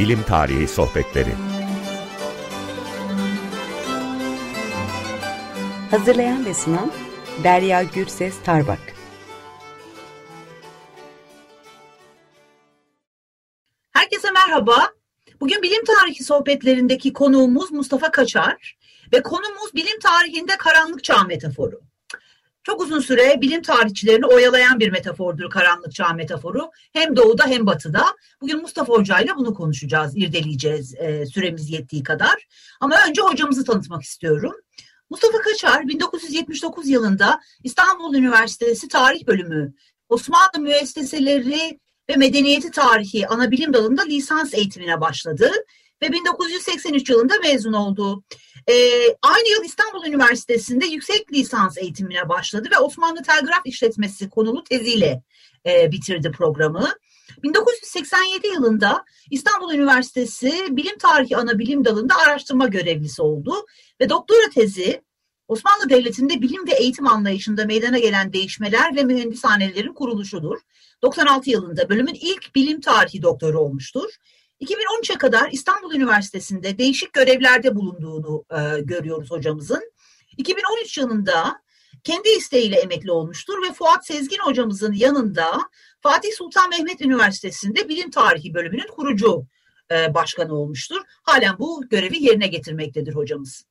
Bilim Tarihi Sohbetleri Hazırlayan ve sunan Derya Gürses Tarbak Herkese merhaba. Bugün bilim tarihi sohbetlerindeki konuğumuz Mustafa Kaçar ve konumuz bilim tarihinde karanlık çağ metaforu. Çok uzun süre bilim tarihçilerini oyalayan bir metafordur karanlık çağ metaforu. Hem doğuda hem batıda. Bugün Mustafa Hoca ile bunu konuşacağız, irdeleyeceğiz e, süremiz yettiği kadar. Ama önce hocamızı tanıtmak istiyorum. Mustafa Kaçar 1979 yılında İstanbul Üniversitesi Tarih Bölümü Osmanlı Müesseseleri ve Medeniyeti Tarihi Anabilim Dalı'nda lisans eğitimine başladı ve 1983 yılında mezun oldu. Ee, aynı yıl İstanbul Üniversitesi'nde yüksek lisans eğitimine başladı ve Osmanlı Telgraf İşletmesi konulu teziyle e, bitirdi programı. 1987 yılında İstanbul Üniversitesi Bilim Tarihi Ana Bilim Dalı'nda araştırma görevlisi oldu ve doktora tezi Osmanlı Devleti'nde bilim ve eğitim anlayışında meydana gelen değişmeler ve mühendishanelerin kuruluşudur. 96 yılında bölümün ilk bilim tarihi doktoru olmuştur. 2013'e kadar İstanbul Üniversitesi'nde değişik görevlerde bulunduğunu e, görüyoruz hocamızın. 2013 yılında kendi isteğiyle emekli olmuştur ve Fuat Sezgin hocamızın yanında Fatih Sultan Mehmet Üniversitesi'nde bilim tarihi bölümünün kurucu e, başkanı olmuştur. Halen bu görevi yerine getirmektedir hocamız.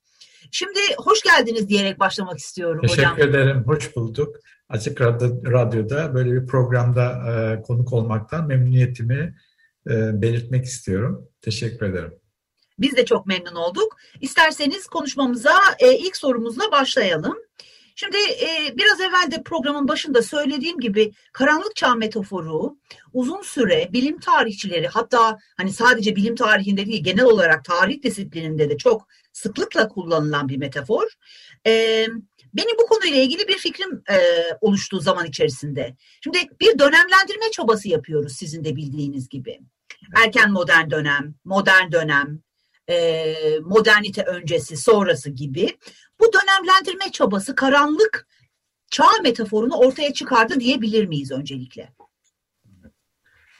Şimdi hoş geldiniz diyerek başlamak istiyorum Teşekkür hocam. Teşekkür ederim, hoş bulduk. Açık Radyo'da böyle bir programda e, konuk olmaktan memnuniyetimi belirtmek istiyorum. Teşekkür ederim. Biz de çok memnun olduk. İsterseniz konuşmamıza e, ilk sorumuzla başlayalım. Şimdi e, biraz evvel de programın başında söylediğim gibi karanlık çağ metaforu uzun süre bilim tarihçileri hatta hani sadece bilim tarihinde değil genel olarak tarih disiplininde de çok sıklıkla kullanılan bir metafor. E, benim bu konuyla ilgili bir fikrim e, oluştuğu zaman içerisinde. Şimdi bir dönemlendirme çabası yapıyoruz sizin de bildiğiniz gibi. Erken modern dönem, modern dönem, e, modernite öncesi, sonrası gibi. Bu dönemlendirme çabası karanlık çağ metaforunu ortaya çıkardı diyebilir miyiz öncelikle?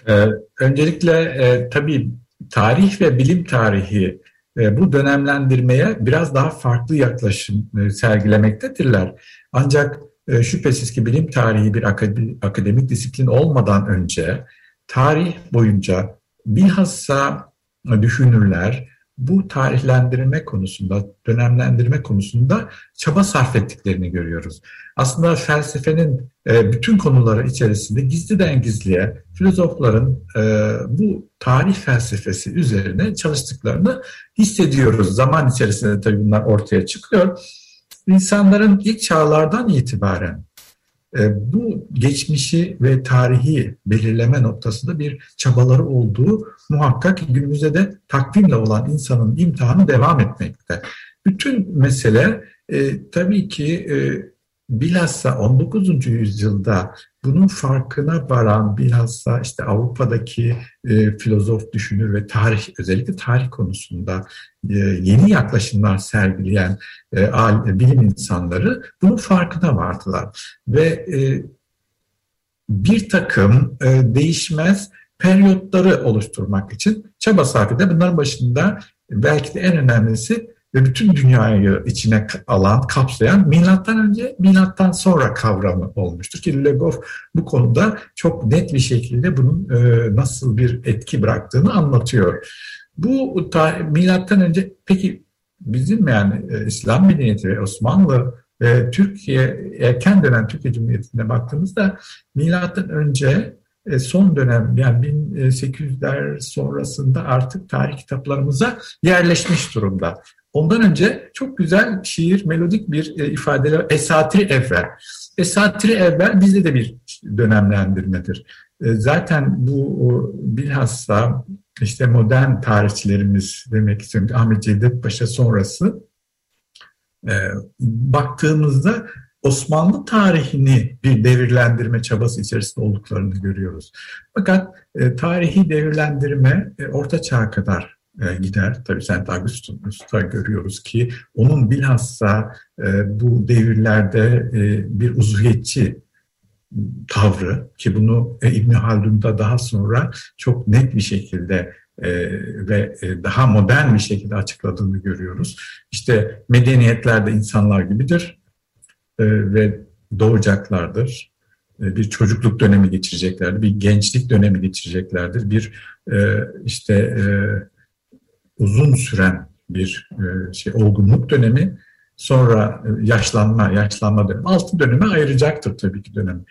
Ee, öncelikle e, tabii tarih ve bilim tarihi e, bu dönemlendirmeye biraz daha farklı yaklaşım e, sergilemektedirler. Ancak e, şüphesiz ki bilim tarihi bir akademik, akademik disiplin olmadan önce tarih boyunca bilhassa düşünürler bu tarihlendirme konusunda, dönemlendirme konusunda çaba sarf ettiklerini görüyoruz. Aslında felsefenin e, bütün konuları içerisinde gizliden gizliye filozofların e, bu tarih felsefesi üzerine çalıştıklarını hissediyoruz. Zaman içerisinde tabii bunlar ortaya çıkıyor. İnsanların ilk çağlardan itibaren bu geçmişi ve tarihi belirleme noktasında bir çabaları olduğu muhakkak günümüzde de takvimle olan insanın imtihanı devam etmekte. Bütün mesele e, tabii ki e, bilhassa 19. yüzyılda bunun farkına varan bilhassa işte Avrupa'daki e, filozof, düşünür ve tarih özellikle tarih konusunda e, yeni yaklaşımlar sergileyen e, bilim insanları bunun farkına vardılar. Ve e, bir takım e, değişmez periyotları oluşturmak için çaba sarf ediyor. Bunların başında belki de en önemlisi ve bütün dünyayı içine alan, kapsayan milattan önce, milattan sonra kavramı olmuştur. Ki Legov bu konuda çok net bir şekilde bunun e, nasıl bir etki bıraktığını anlatıyor. Bu ta, milattan önce peki bizim yani e, İslam medeniyeti ve Osmanlı ve Türkiye erken dönem Türkiye Cumhuriyeti'ne baktığımızda milattan önce e, son dönem yani 1800'ler sonrasında artık tarih kitaplarımıza yerleşmiş durumda. Ondan önce çok güzel şiir, melodik bir e, ifadeler. Esatri evvel. Esatri evvel bizde de bir dönemlendirmedir. E, zaten bu bilhassa işte modern tarihçilerimiz demek istiyorum Ahmet Cevdet Paşa sonrası e, baktığımızda Osmanlı tarihini bir devirlendirme çabası içerisinde olduklarını görüyoruz. Fakat e, tarihi devirlendirme Orta Çağ'a kadar gider. Tabii Saint Augustus'ta görüyoruz ki onun bilhassa e, bu devirlerde e, bir uzuviyetçi tavrı ki bunu İbn Haldun'da daha sonra çok net bir şekilde e, ve e, daha modern bir şekilde açıkladığını görüyoruz. İşte medeniyetlerde insanlar gibidir e, ve doğacaklardır. E, bir çocukluk dönemi geçireceklerdir, bir gençlik dönemi geçireceklerdir, bir e, işte e, uzun süren bir e, şey olgunluk dönemi Sonra e, yaşlanma, yaşlanma dönemi. Altı döneme ayıracaktır tabii ki dönemi.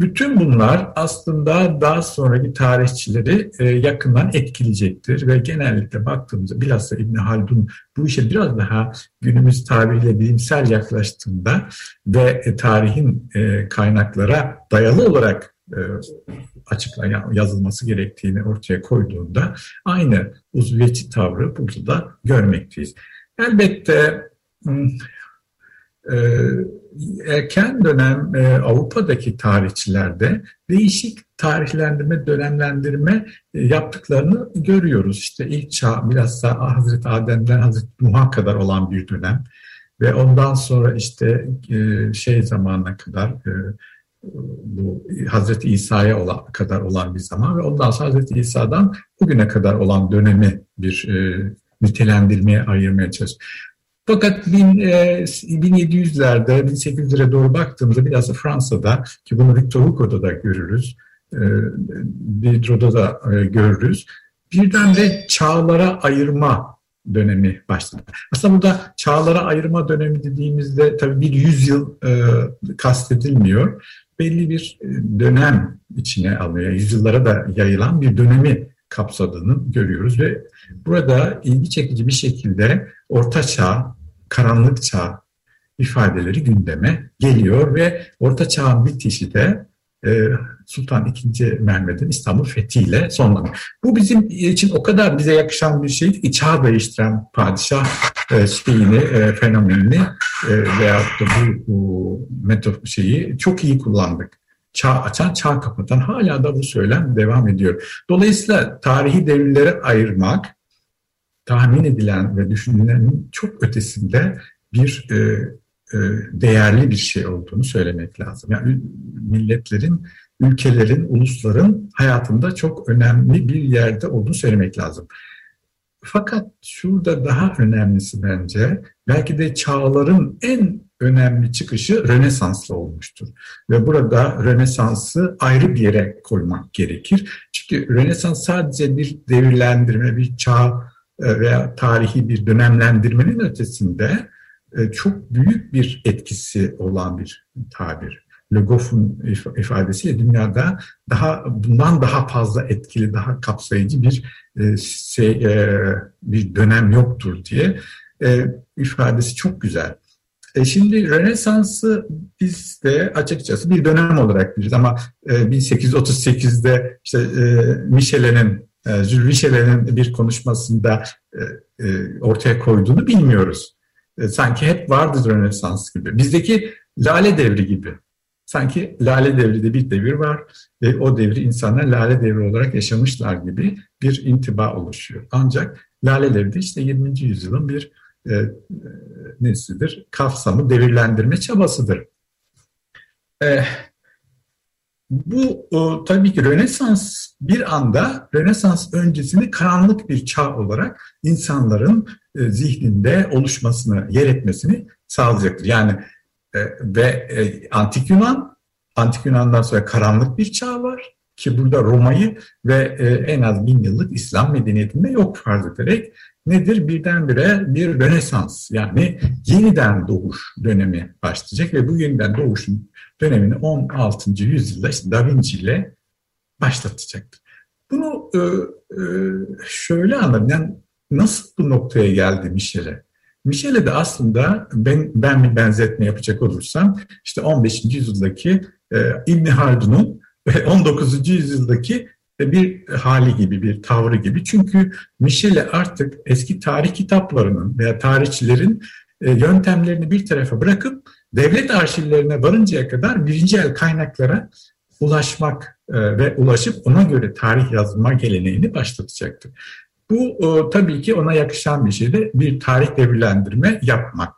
Bütün bunlar aslında daha sonraki tarihçileri e, yakından etkileyecektir ve genellikle baktığımızda bilhassa İbni Haldun bu işe biraz daha günümüz tarihiyle bilimsel yaklaştığında ve tarihin kaynaklara dayalı olarak açıklayan yazılması gerektiğini ortaya koyduğunda aynı uzviyetçi tavrı burada da görmekteyiz. Elbette hmm, ee, erken dönem e, Avrupa'daki tarihçilerde değişik tarihlendirme, dönemlendirme e, yaptıklarını görüyoruz. İşte ilk çağ daha Hazreti Adem'den Hazreti Nuh'a kadar olan bir dönem ve ondan sonra işte e, şey zamanına kadar bu Hazreti İsa'ya olan, kadar olan bir zaman ve ondan sonra Hazreti İsa'dan bugüne kadar olan dönemi bir nitelendirmeye ayırmaya çalışıyoruz. Fakat 1700'lerde, e, 1800'lere doğru baktığımızda biraz da Fransa'da ki bunu Victor Hugo'da da görürüz, e, Diderot'da da e, görürüz. Birden de çağlara ayırma dönemi başladı. Aslında burada çağlara ayırma dönemi dediğimizde tabii bir yüzyıl e, kastedilmiyor. Belli bir dönem içine alıyor. Yüzyıllara da yayılan bir dönemi kapsadığını görüyoruz ve burada ilgi çekici bir şekilde orta çağ, karanlık çağ ifadeleri gündeme geliyor ve orta çağın bitişi de e, Sultan II. Mehmet'in İstanbul fethiyle sonlanıyor. Bu bizim için o kadar bize yakışan bir şey ki çağ değiştiren padişah e, şeyini, e, fenomenini e, veyahut da bu, bu metot şeyi çok iyi kullandık çağ açan, çağ kapatan hala da bu söylem devam ediyor. Dolayısıyla tarihi devirlere ayırmak tahmin edilen ve düşünülenin çok ötesinde bir e, değerli bir şey olduğunu söylemek lazım. Yani milletlerin, ülkelerin, ulusların hayatında çok önemli bir yerde olduğunu söylemek lazım. Fakat şurada daha önemlisi bence belki de çağların en önemli çıkışı Rönesans'la olmuştur. Ve burada Rönesans'ı ayrı bir yere koymak gerekir. Çünkü Rönesans sadece bir devirlendirme, bir çağ e, veya tarihi bir dönemlendirmenin ötesinde e, çok büyük bir etkisi olan bir tabir. Le ifadesiyle dünyada daha bundan daha fazla etkili, daha kapsayıcı bir e, şey, bir dönem yoktur diye ifadesi çok güzel. E şimdi Rönesans'ı biz de açıkçası bir dönem olarak biliriz ama e, 1838'de işte e, Michelet'in e, Jules Michelet'in bir konuşmasında e, e, ortaya koyduğunu bilmiyoruz. E, sanki hep vardı Rönesans gibi. Bizdeki Lale Devri gibi. Sanki Lale Devri'de bir devir var ve o devri insanlar Lale Devri olarak yaşamışlar gibi bir intiba oluşuyor. Ancak Lale Devri işte 20. yüzyılın bir e, e, nesidir? Kafsamı devirlendirme çabasıdır. E, bu o, tabii ki Rönesans bir anda Rönesans öncesini karanlık bir çağ olarak insanların e, zihninde oluşmasını, yer etmesini sağlayacaktır. Yani e, ve e, Antik Yunan, Antik Yunan'dan sonra karanlık bir çağ var ki burada Roma'yı ve en az bin yıllık İslam medeniyetinde yok farz ederek nedir? Birdenbire bir Rönesans yani yeniden doğuş dönemi başlayacak ve bu yeniden doğuşun dönemini 16. yüzyılda işte Da Vinci ile başlatacaktır. Bunu e, e, şöyle anladım. Yani nasıl bu noktaya geldi Michel'e? Michel'e de aslında ben, ben bir benzetme yapacak olursam işte 15. yüzyıldaki e, İbni Haldun'un 19. yüzyıldaki bir hali gibi, bir tavrı gibi. Çünkü Michele artık eski tarih kitaplarının veya tarihçilerin e, yöntemlerini bir tarafa bırakıp devlet arşivlerine varıncaya kadar birinci el kaynaklara ulaşmak e, ve ulaşıp ona göre tarih yazma geleneğini başlatacaktır. Bu tabii ki ona yakışan bir şey de bir tarih devirlendirme yapmak.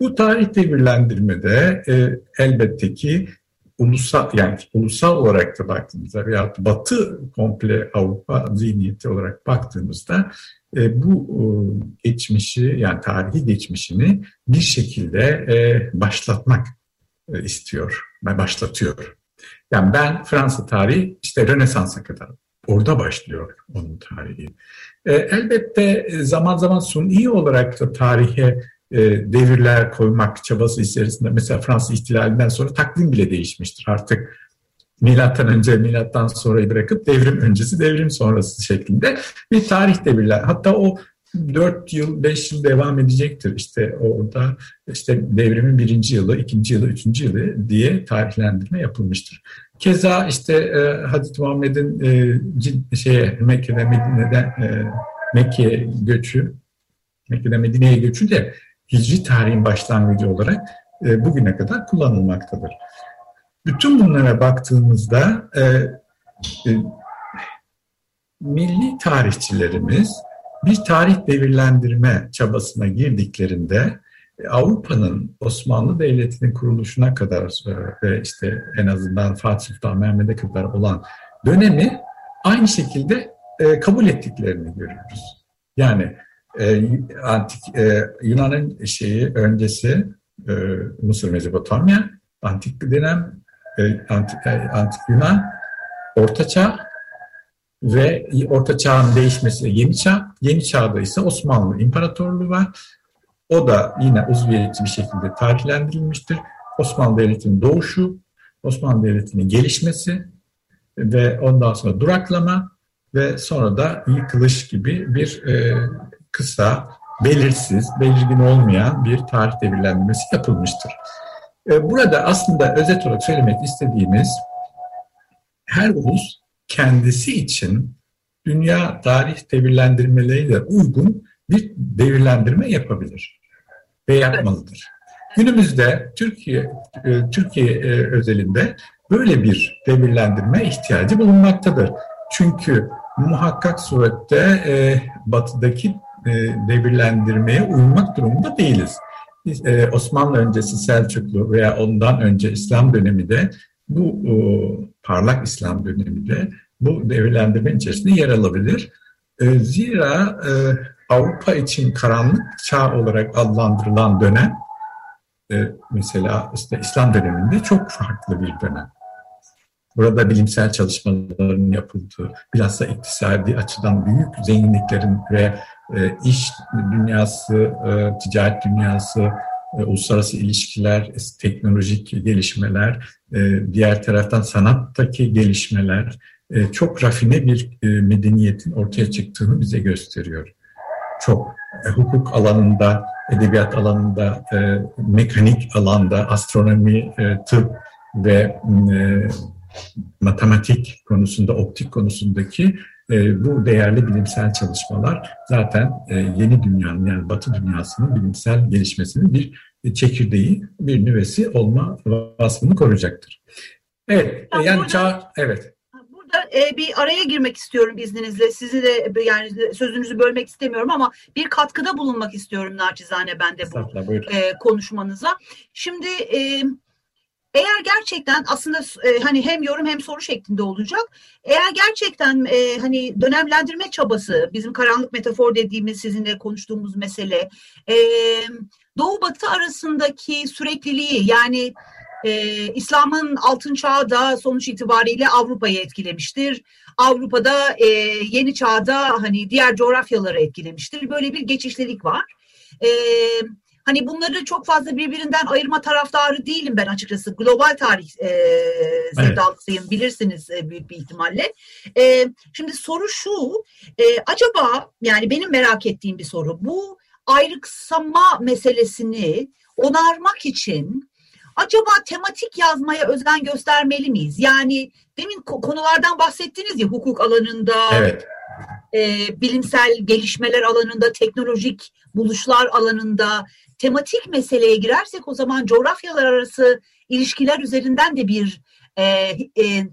Bu tarih devirlendirmede e, elbette ki ulusal yani ulusal olarak da baktığımızda veya Batı komple Avrupa zihniyeti olarak baktığımızda e, bu e, geçmişi yani tarihi geçmişini bir şekilde e, başlatmak e, istiyor ve başlatıyor. Yani ben Fransa tarihi işte Rönesans'a kadar orada başlıyor onun tarihi. E, elbette zaman zaman suni olarak da tarihe e, devirler koymak çabası içerisinde mesela Fransız ihtilalinden sonra takvim bile değişmiştir. Artık milattan önce milattan sonrayı bırakıp devrim öncesi devrim sonrası şeklinde bir tarih devirler. Hatta o 4 yıl, 5 yıl devam edecektir. İşte orada işte devrimin birinci yılı, ikinci yılı, üçüncü yılı diye tarihlendirme yapılmıştır. Keza işte e, Hazreti Muhammed'in e, şeye, Mekke'de Medine'den e, Mekke göçü, Mekke'den Medine'ye göçü de hicri tarihin başlangıcı olarak e, bugüne kadar kullanılmaktadır. Bütün bunlara baktığımızda e, e, milli tarihçilerimiz bir tarih devirlendirme çabasına girdiklerinde Avrupa'nın Osmanlı Devleti'nin kuruluşuna kadar e, ve işte en azından Fatih Sultan Mehmet'e kadar olan dönemi aynı şekilde e, kabul ettiklerini görüyoruz. Yani antik Yunan'ın şeyi öncesi Mısır Mezopotamya, antik dönem antik, antik Yunan, Orta Çağ ve Orta Çağ'ın değişmesi Yeni Çağ. Yeni Çağ'da ise Osmanlı İmparatorluğu var. O da yine uzviyetçi bir şekilde tarihlendirilmiştir. Osmanlı Devleti'nin doğuşu, Osmanlı Devleti'nin gelişmesi ve ondan sonra duraklama ve sonra da yıkılış gibi bir e, kısa, belirsiz, belirgin olmayan bir tarih devirlendirmesi yapılmıştır. E, burada aslında özet olarak söylemek istediğimiz her ulus kendisi için dünya tarih devirlendirmeleriyle uygun bir devirlendirme yapabilir ve yapmalıdır. Günümüzde Türkiye e, Türkiye e, özelinde böyle bir devirlendirme ihtiyacı bulunmaktadır. Çünkü muhakkak surette e, batıdaki devirlendirmeye uymak durumunda değiliz. Osmanlı öncesi Selçuklu veya ondan önce İslam dönemi de bu parlak İslam döneminde bu devirlendirme içerisinde yer alabilir. Zira Avrupa için karanlık çağ olarak adlandırılan dönem e, mesela işte İslam döneminde çok farklı bir dönem. Burada bilimsel çalışmaların yapıldığı, bilhassa iktisadi açıdan büyük zenginliklerin ve e, iş dünyası, e, ticaret dünyası, uluslararası ilişkiler, teknolojik gelişmeler, diğer taraftan sanattaki gelişmeler çok rafine bir medeniyetin ortaya çıktığını bize gösteriyor çok e, hukuk alanında, edebiyat alanında, e, mekanik alanda, astronomi, e, tıp ve e, matematik konusunda, optik konusundaki e, bu değerli bilimsel çalışmalar zaten e, yeni dünyanın yani Batı dünyasının bilimsel gelişmesinin bir çekirdeği, bir nüvesi olma vasfını koruyacaktır. Evet, yani çağ, evet e, bir araya girmek istiyorum izninizle. Sizi de yani sözünüzü bölmek istemiyorum ama bir katkıda bulunmak istiyorum naçizane ben de bu e, konuşmanıza. Şimdi e, eğer gerçekten aslında e, hani hem yorum hem soru şeklinde olacak. Eğer gerçekten e, hani dönemlendirme çabası bizim karanlık metafor dediğimiz sizinle konuştuğumuz mesele e, Doğu Batı arasındaki sürekliliği yani e, İslam'ın altın çağı da sonuç itibariyle Avrupa'yı etkilemiştir. Avrupa'da e, yeni çağda hani diğer coğrafyaları etkilemiştir. Böyle bir geçişlilik var. E, hani bunları çok fazla birbirinden ayırma taraftarı değilim ben açıkçası. Global tarih e, sevdalısıyım evet. bilirsiniz e, büyük bir ihtimalle. E, şimdi soru şu, e, acaba yani benim merak ettiğim bir soru. Bu ayrıksama meselesini onarmak için acaba tematik yazmaya özen göstermeli miyiz? Yani demin konulardan bahsettiniz ya hukuk alanında, evet. e, bilimsel gelişmeler alanında, teknolojik buluşlar alanında tematik meseleye girersek o zaman coğrafyalar arası ilişkiler üzerinden de bir e, e,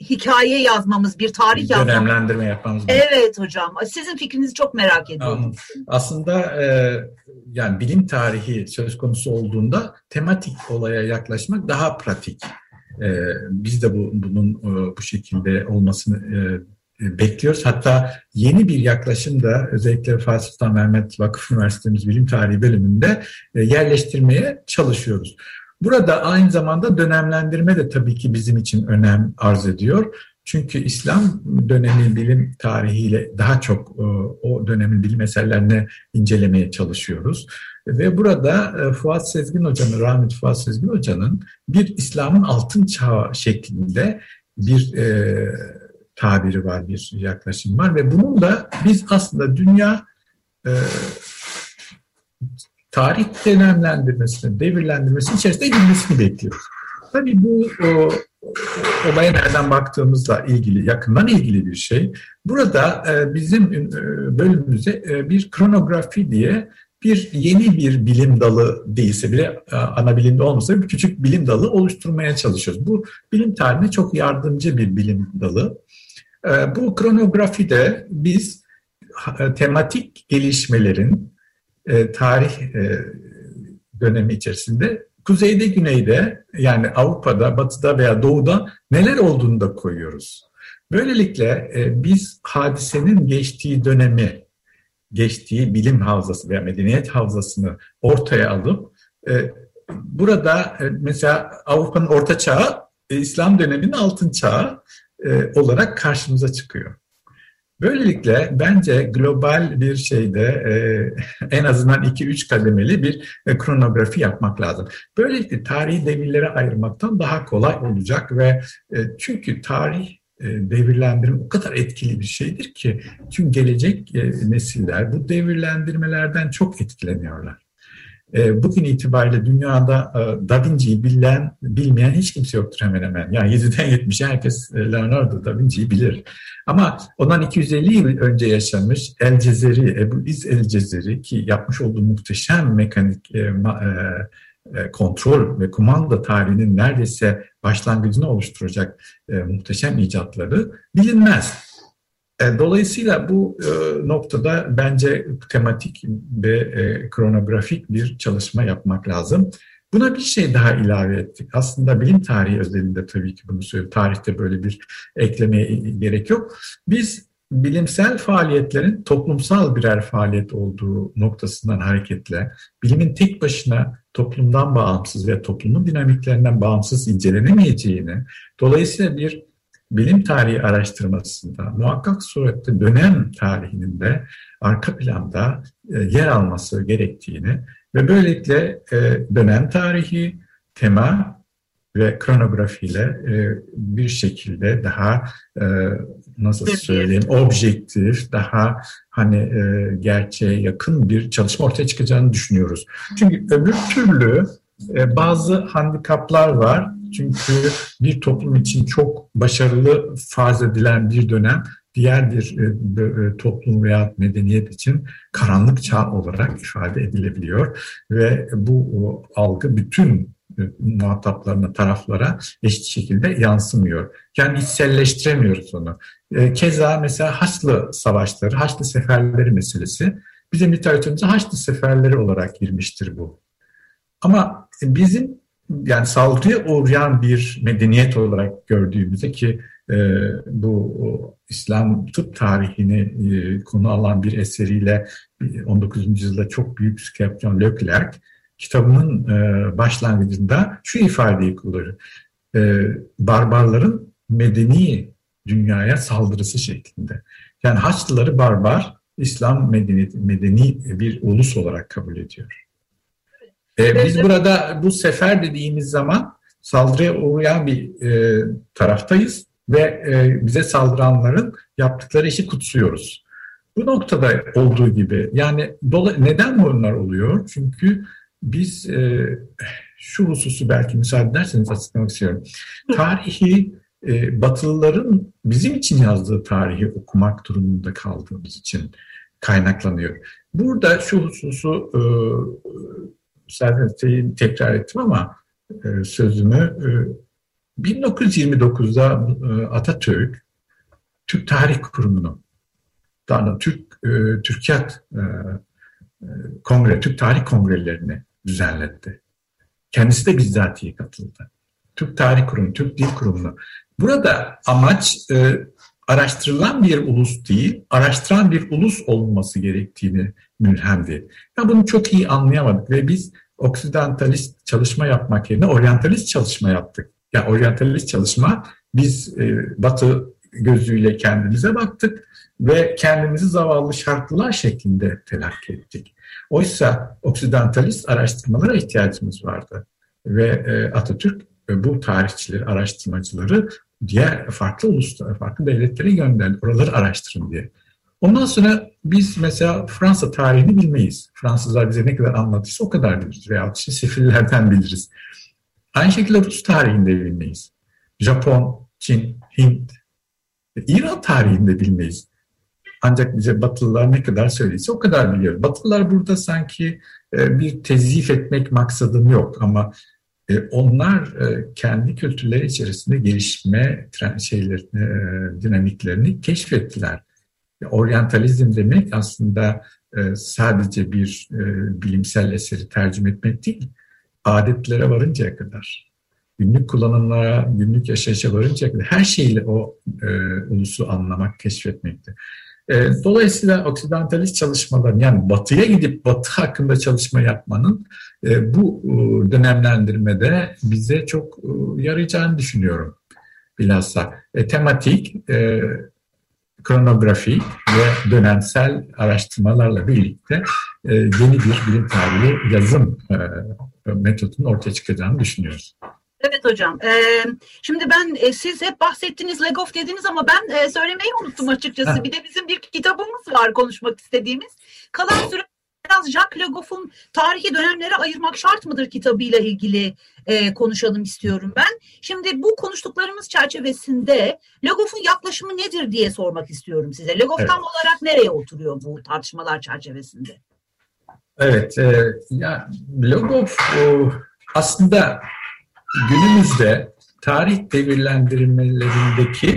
hikaye yazmamız, bir tarih yazmamız. Dönemlendirme yapmamız. Evet hocam. Sizin fikrinizi çok merak ediyorum. Aslında e, yani bilim tarihi söz konusu olduğunda tematik olaya yaklaşmak daha pratik. biz de bu, bunun bu şekilde olmasını bekliyoruz. Hatta yeni bir yaklaşım da özellikle Fatih Sultan Mehmet Vakıf Üniversitemiz Bilim Tarihi bölümünde yerleştirmeye çalışıyoruz. Burada aynı zamanda dönemlendirme de tabii ki bizim için önem arz ediyor. Çünkü İslam dönemi bilim tarihiyle daha çok e, o dönemin bilim eserlerini incelemeye çalışıyoruz. Ve burada e, Fuat Sezgin Hoca'nın, rahmetli Fuat Sezgin Hoca'nın bir İslam'ın altın çağı şeklinde bir e, tabiri var, bir yaklaşım var. Ve bunun da biz aslında dünya e, tarih dönemlendirmesini, devirlendirmesini içerisinde girmesini bekliyoruz. Tabii bu o, olaya nereden baktığımızla ilgili, yakından ilgili bir şey. Burada e, bizim e, bölümümüzde e, bir kronografi diye bir yeni bir bilim dalı değilse bile e, ana bilimde olmasa bir küçük bilim dalı oluşturmaya çalışıyoruz. Bu bilim tarihine çok yardımcı bir bilim dalı. E, bu kronografide biz e, tematik gelişmelerin e, tarih e, dönemi içerisinde kuzeyde güneyde yani Avrupa'da, batıda veya doğuda neler olduğunu da koyuyoruz. Böylelikle biz hadisenin geçtiği dönemi, geçtiği bilim havzası veya medeniyet havzasını ortaya alıp burada mesela Avrupa'nın orta çağı İslam döneminin altın çağı e, olarak karşımıza çıkıyor. Böylelikle bence global bir şeyde e, en azından 2-3 kademeli bir e, kronografi yapmak lazım. Böylelikle tarihi devirlere ayırmaktan daha kolay olacak ve e, çünkü tarih devirlendirme o kadar etkili bir şeydir ki tüm gelecek nesiller bu devirlendirmelerden çok etkileniyorlar. E, bugün itibariyle dünyada e, Da Vinci'yi bilen, bilmeyen hiç kimse yoktur hemen hemen. Yani 7'den 70'e herkes e, Leonardo da Vinci'yi bilir. Ama ondan 250 yıl önce yaşamış El Cezeri, Ebu İz El Cezeri ki yapmış olduğu muhteşem mekanik e, e, kontrol ve kumanda tarihinin neredeyse başlangıcını oluşturacak e, muhteşem icatları bilinmez. E, dolayısıyla bu e, noktada bence tematik ve e, kronografik bir çalışma yapmak lazım. Buna bir şey daha ilave ettik. Aslında bilim tarihi özelinde tabii ki bunu söylüyorum. Tarihte böyle bir eklemeye gerek yok. Biz bilimsel faaliyetlerin toplumsal birer faaliyet olduğu noktasından hareketle bilimin tek başına toplumdan bağımsız ve toplumun dinamiklerinden bağımsız incelenemeyeceğini, dolayısıyla bir bilim tarihi araştırmasında muhakkak surette dönem tarihinin de arka planda e, yer alması gerektiğini ve böylelikle e, dönem tarihi, tema ve kronografiyle e, bir şekilde daha nasıl söyleyeyim objektif, daha hani gerçeğe yakın bir çalışma ortaya çıkacağını düşünüyoruz. Çünkü öbür türlü bazı handikaplar var çünkü bir toplum için çok başarılı farz edilen bir dönem diğer bir e, e, toplum veya medeniyet için karanlık çağ olarak ifade edilebiliyor ve bu algı bütün e, muhataplarına, taraflara eşit şekilde yansımıyor. Yani içselleştiremiyoruz onu. Keza mesela Haçlı savaşları, Haçlı seferleri meselesi bizim literatürümüze Haçlı seferleri olarak girmiştir bu. Ama bizim yani saldırıya uğrayan bir medeniyet olarak gördüğümüzde ki e, bu İslam tıp tarihini e, konu alan bir eseriyle 19. yüzyılda çok büyük psikiyatron Leclerc kitabının e, başlangıcında şu ifadeyi kullanır. E, barbarların medeni dünyaya saldırısı şeklinde. Yani Haçlıları barbar, İslam medeniyeti, medeni bir ulus olarak kabul ediyor. E, biz burada bu sefer dediğimiz zaman saldırıya uğrayan bir e, taraftayız ve e, bize saldıranların yaptıkları işi kutsuyoruz. Bu noktada olduğu gibi yani dola, neden bunlar oluyor? Çünkü biz e, şu hususu belki müsaade ederseniz açıklamak istiyorum. Tarihi e, Batılıların bizim için yazdığı tarihi okumak durumunda kaldığımız için kaynaklanıyor. Burada şu hususu e, zaten tekrar ettim ama e, sözümü e, 1929'da e, Atatürk Türk Tarih Kurumu'nu daha Türk e, Türkiyat e, e, Kongre, Türk Tarih Kongrelerini düzenletti. Kendisi de bizzatihi katıldı. Türk Tarih Kurumu, Türk Dil Kurumu. Burada amaç e, araştırılan bir ulus değil, araştıran bir ulus olması gerektiğini mülhemdi. Ya bunu çok iyi anlayamadık ve biz oksidentalist çalışma yapmak yerine oryantalist çalışma yaptık. Ya yani oryantalist çalışma biz e, Batı gözüyle kendimize baktık ve kendimizi zavallı şartlılar şeklinde telakki ettik. Oysa oksidentalist araştırmalara ihtiyacımız vardı. Ve e, Atatürk e, bu tarihçileri, araştırmacıları diğer farklı uluslara, farklı devletlere gönderdi. Oraları araştırın diye. Ondan sonra biz mesela Fransa tarihini bilmeyiz. Fransızlar bize ne kadar anlattıysa o kadar biliriz. Veya işte sefillerden biliriz. Aynı şekilde Rus tarihinde bilmeyiz. Japon, Çin, Hint, İran tarihinde bilmeyiz. Ancak bize Batılılar ne kadar söylediyse o kadar biliyoruz. Batılılar burada sanki e, bir tezif etmek maksadım yok ama onlar e, kendi kültürleri içerisinde gelişme şeylerini, dinamiklerini keşfettiler. Oryantalizm demek aslında sadece bir bilimsel eseri tercüme etmek değil, adetlere varıncaya kadar, günlük kullanımlara, günlük yaşayışa varıncaya kadar her şeyle o ulusu anlamak, keşfetmekti. E, dolayısıyla oksidantalist çalışmaların yani batıya gidip batı hakkında çalışma yapmanın e, bu e, dönemlendirmede bize çok yarayacağını düşünüyorum bilhassa. tematik, kronografi ve dönemsel araştırmalarla birlikte yeni bir bilim tarihi yazım metodunun ortaya çıkacağını düşünüyoruz. Evet hocam. Ee, şimdi ben e, siz hep bahsettiniz Legoff dediniz ama ben e, söylemeyi unuttum açıkçası. Bir de bizim bir kitabımız var konuşmak istediğimiz. Kalan süre biraz Jacques Legoff'un tarihi dönemlere ayırmak şart mıdır kitabıyla ilgili e, konuşalım istiyorum ben. Şimdi bu konuştuklarımız çerçevesinde Legoff'un yaklaşımı nedir diye sormak istiyorum size. Legoff evet. tam olarak nereye oturuyor bu tartışmalar çerçevesinde? Evet, e, ya Legoff o, aslında günümüzde tarih devirlendirmelerindeki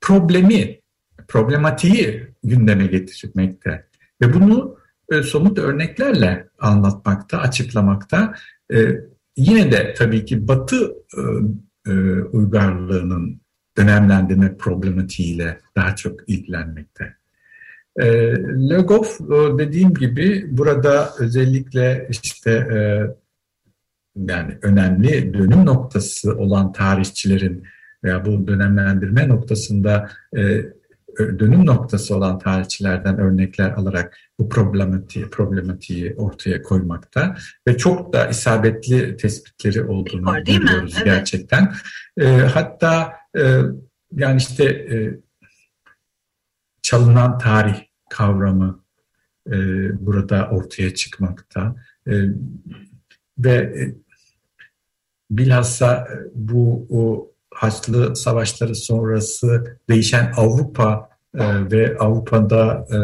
problemi, problematiği gündeme getirmekte. Ve bunu e, somut örneklerle anlatmakta, açıklamakta. E, yine de tabii ki Batı e, e, uygarlığının dönemlendirme problematiğiyle daha çok ilgilenmekte. E, Le Goff dediğim gibi burada özellikle işte e, yani önemli dönüm noktası olan tarihçilerin veya bu dönemlendirme noktasında e, dönüm noktası olan tarihçilerden örnekler alarak bu problematiği, problematiği ortaya koymakta ve çok da isabetli tespitleri olduğunu Var, görüyoruz evet. gerçekten. E, hatta e, yani işte e, çalınan tarih kavramı e, burada ortaya çıkmakta e, ve e, bilhassa e, bu o Haçlı Savaşları sonrası değişen Avrupa e, ve Avrupa'da e,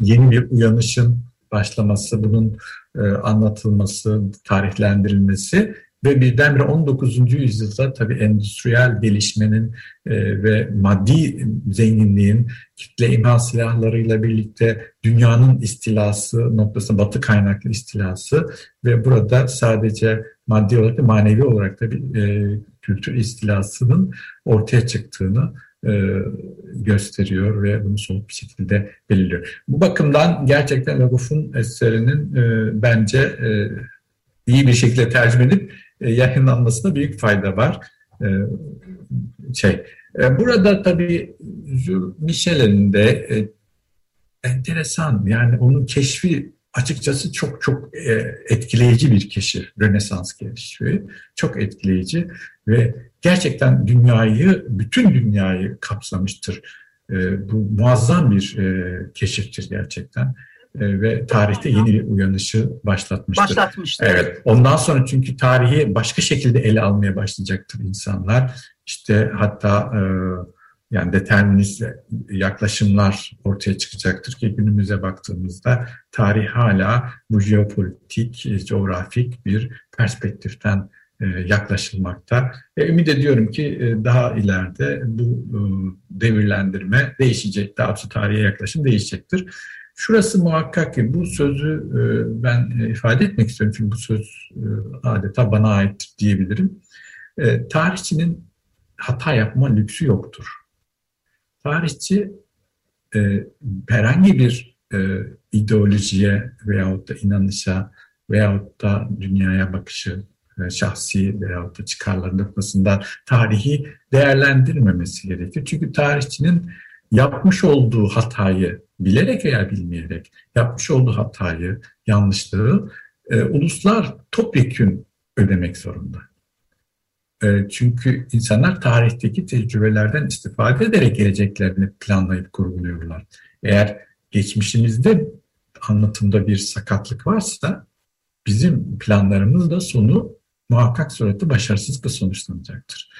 yeni bir uyanışın başlaması, bunun e, anlatılması, tarihlendirilmesi ve birdenbire 19. yüzyılda tabii endüstriyel gelişmenin e, ve maddi zenginliğin kitle imha silahlarıyla birlikte dünyanın istilası noktası, batı kaynaklı istilası ve burada sadece maddi olarak da manevi olarak da bir e, kültür istilasının ortaya çıktığını e, gösteriyor ve bunu somut bir şekilde belirliyor. Bu bakımdan gerçekten Lagoff'un eserinin bence iyi bir şekilde tercüme edip e, yayınlanmasına büyük fayda var. E, şey, e, burada tabii Michel'in de e, enteresan yani onun keşfi açıkçası çok çok etkileyici bir keşif. Rönesans keşfi çok etkileyici ve gerçekten dünyayı, bütün dünyayı kapsamıştır. Bu muazzam bir keşiftir gerçekten. Ve tarihte yeni bir uyanışı başlatmıştır. Başlatmıştır. Evet. Ondan sonra çünkü tarihi başka şekilde ele almaya başlayacaktır insanlar. İşte hatta yani determinist yaklaşımlar ortaya çıkacaktır ki günümüze baktığımızda tarih hala bu jeopolitik, coğrafik bir perspektiften e, yaklaşılmakta. Ve ümit ediyorum ki e, daha ileride bu e, devirlendirme değişecek, daha doğrusu tarihe yaklaşım değişecektir. Şurası muhakkak ki bu sözü ben ifade etmek istiyorum çünkü bu söz adeta bana ait diyebilirim. E, tarihçinin hata yapma lüksü yoktur. Tarihçi e, herhangi bir e, ideolojiye veyahut da inanışa veyahut da dünyaya bakışı e, şahsi veyahut da çıkarları noktasında tarihi değerlendirmemesi gerekir. Çünkü tarihçinin yapmış olduğu hatayı bilerek veya bilmeyerek yapmış olduğu hatayı, yanlışlığı e, uluslar topyekün ödemek zorunda. E, çünkü insanlar tarihteki tecrübelerden istifade ederek geleceklerini planlayıp kurguluyorlar. Eğer geçmişimizde anlatımda bir sakatlık varsa bizim planlarımız da sonu muhakkak surette başarısızlıkla sonuçlanacaktır.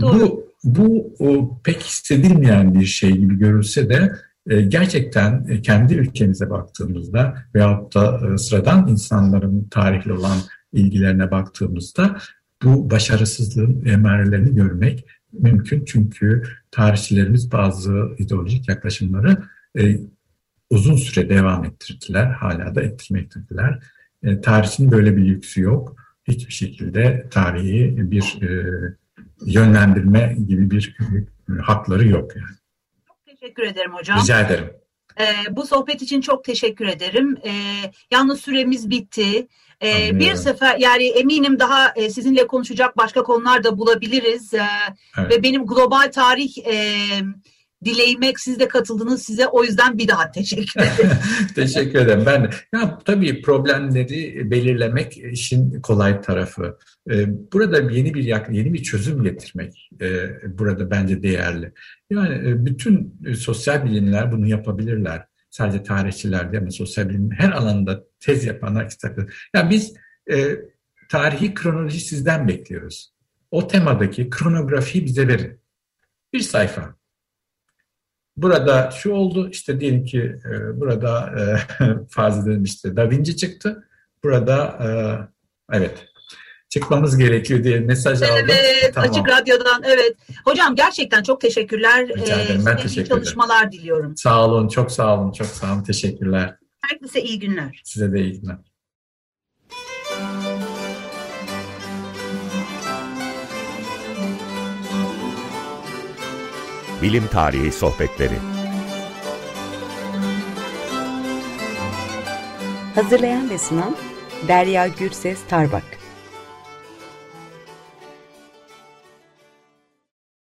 Doğru. Bu bu o, pek hissedilmeyen bir şey gibi görülse de e, gerçekten e, kendi ülkemize baktığımızda veyahut da e, sıradan insanların tarihle olan ilgilerine baktığımızda bu başarısızlığın emarelerini görmek mümkün. Çünkü tarihçilerimiz bazı ideolojik yaklaşımları e, uzun süre devam ettirdiler, hala da ettirmektedirler. E, tarihçinin böyle bir lüksü yok. Hiçbir şekilde tarihi bir e, yönlendirme gibi bir hakları yok yani. Çok teşekkür ederim hocam. Rica ederim. Ee, bu sohbet için çok teşekkür ederim. Ee, yalnız süremiz bitti. Ee, bir sefer yani eminim daha e, sizinle konuşacak başka konular da bulabiliriz. Ee, evet. Ve benim global tarih e, dileğime siz de katıldınız. Size o yüzden bir daha teşekkür ederim. teşekkür ederim. Ben de. Ya, tabii problemleri belirlemek işin kolay tarafı. Ee, burada yeni bir yeni bir çözüm getirmek e, burada bence değerli. Yani e, bütün e, sosyal bilimler bunu yapabilirler. Sadece tarihçiler değil mi? Sosyal bilim her alanda tez yapanlar isterler. Yani biz e, tarihi kronoloji sizden bekliyoruz. O temadaki kronografiyi bize verin. Bir sayfa. Burada şu oldu işte diyelim ki e, burada e, farz edelim işte Da Vinci çıktı. Burada e, evet çıkmamız gerekiyor diye mesaj evet, aldım. Evet, tamam. Açık Radyo'dan evet. Hocam gerçekten çok teşekkürler. Rica ederim, ben ee, teşekkür ederim. çalışmalar diliyorum. Sağ olun, çok sağ olun, çok sağ olun. Teşekkürler. Herkese iyi günler. Size de iyi günler. Bilim Tarihi Sohbetleri. Hazırlayan ve sunan Derya Gürses Tarbak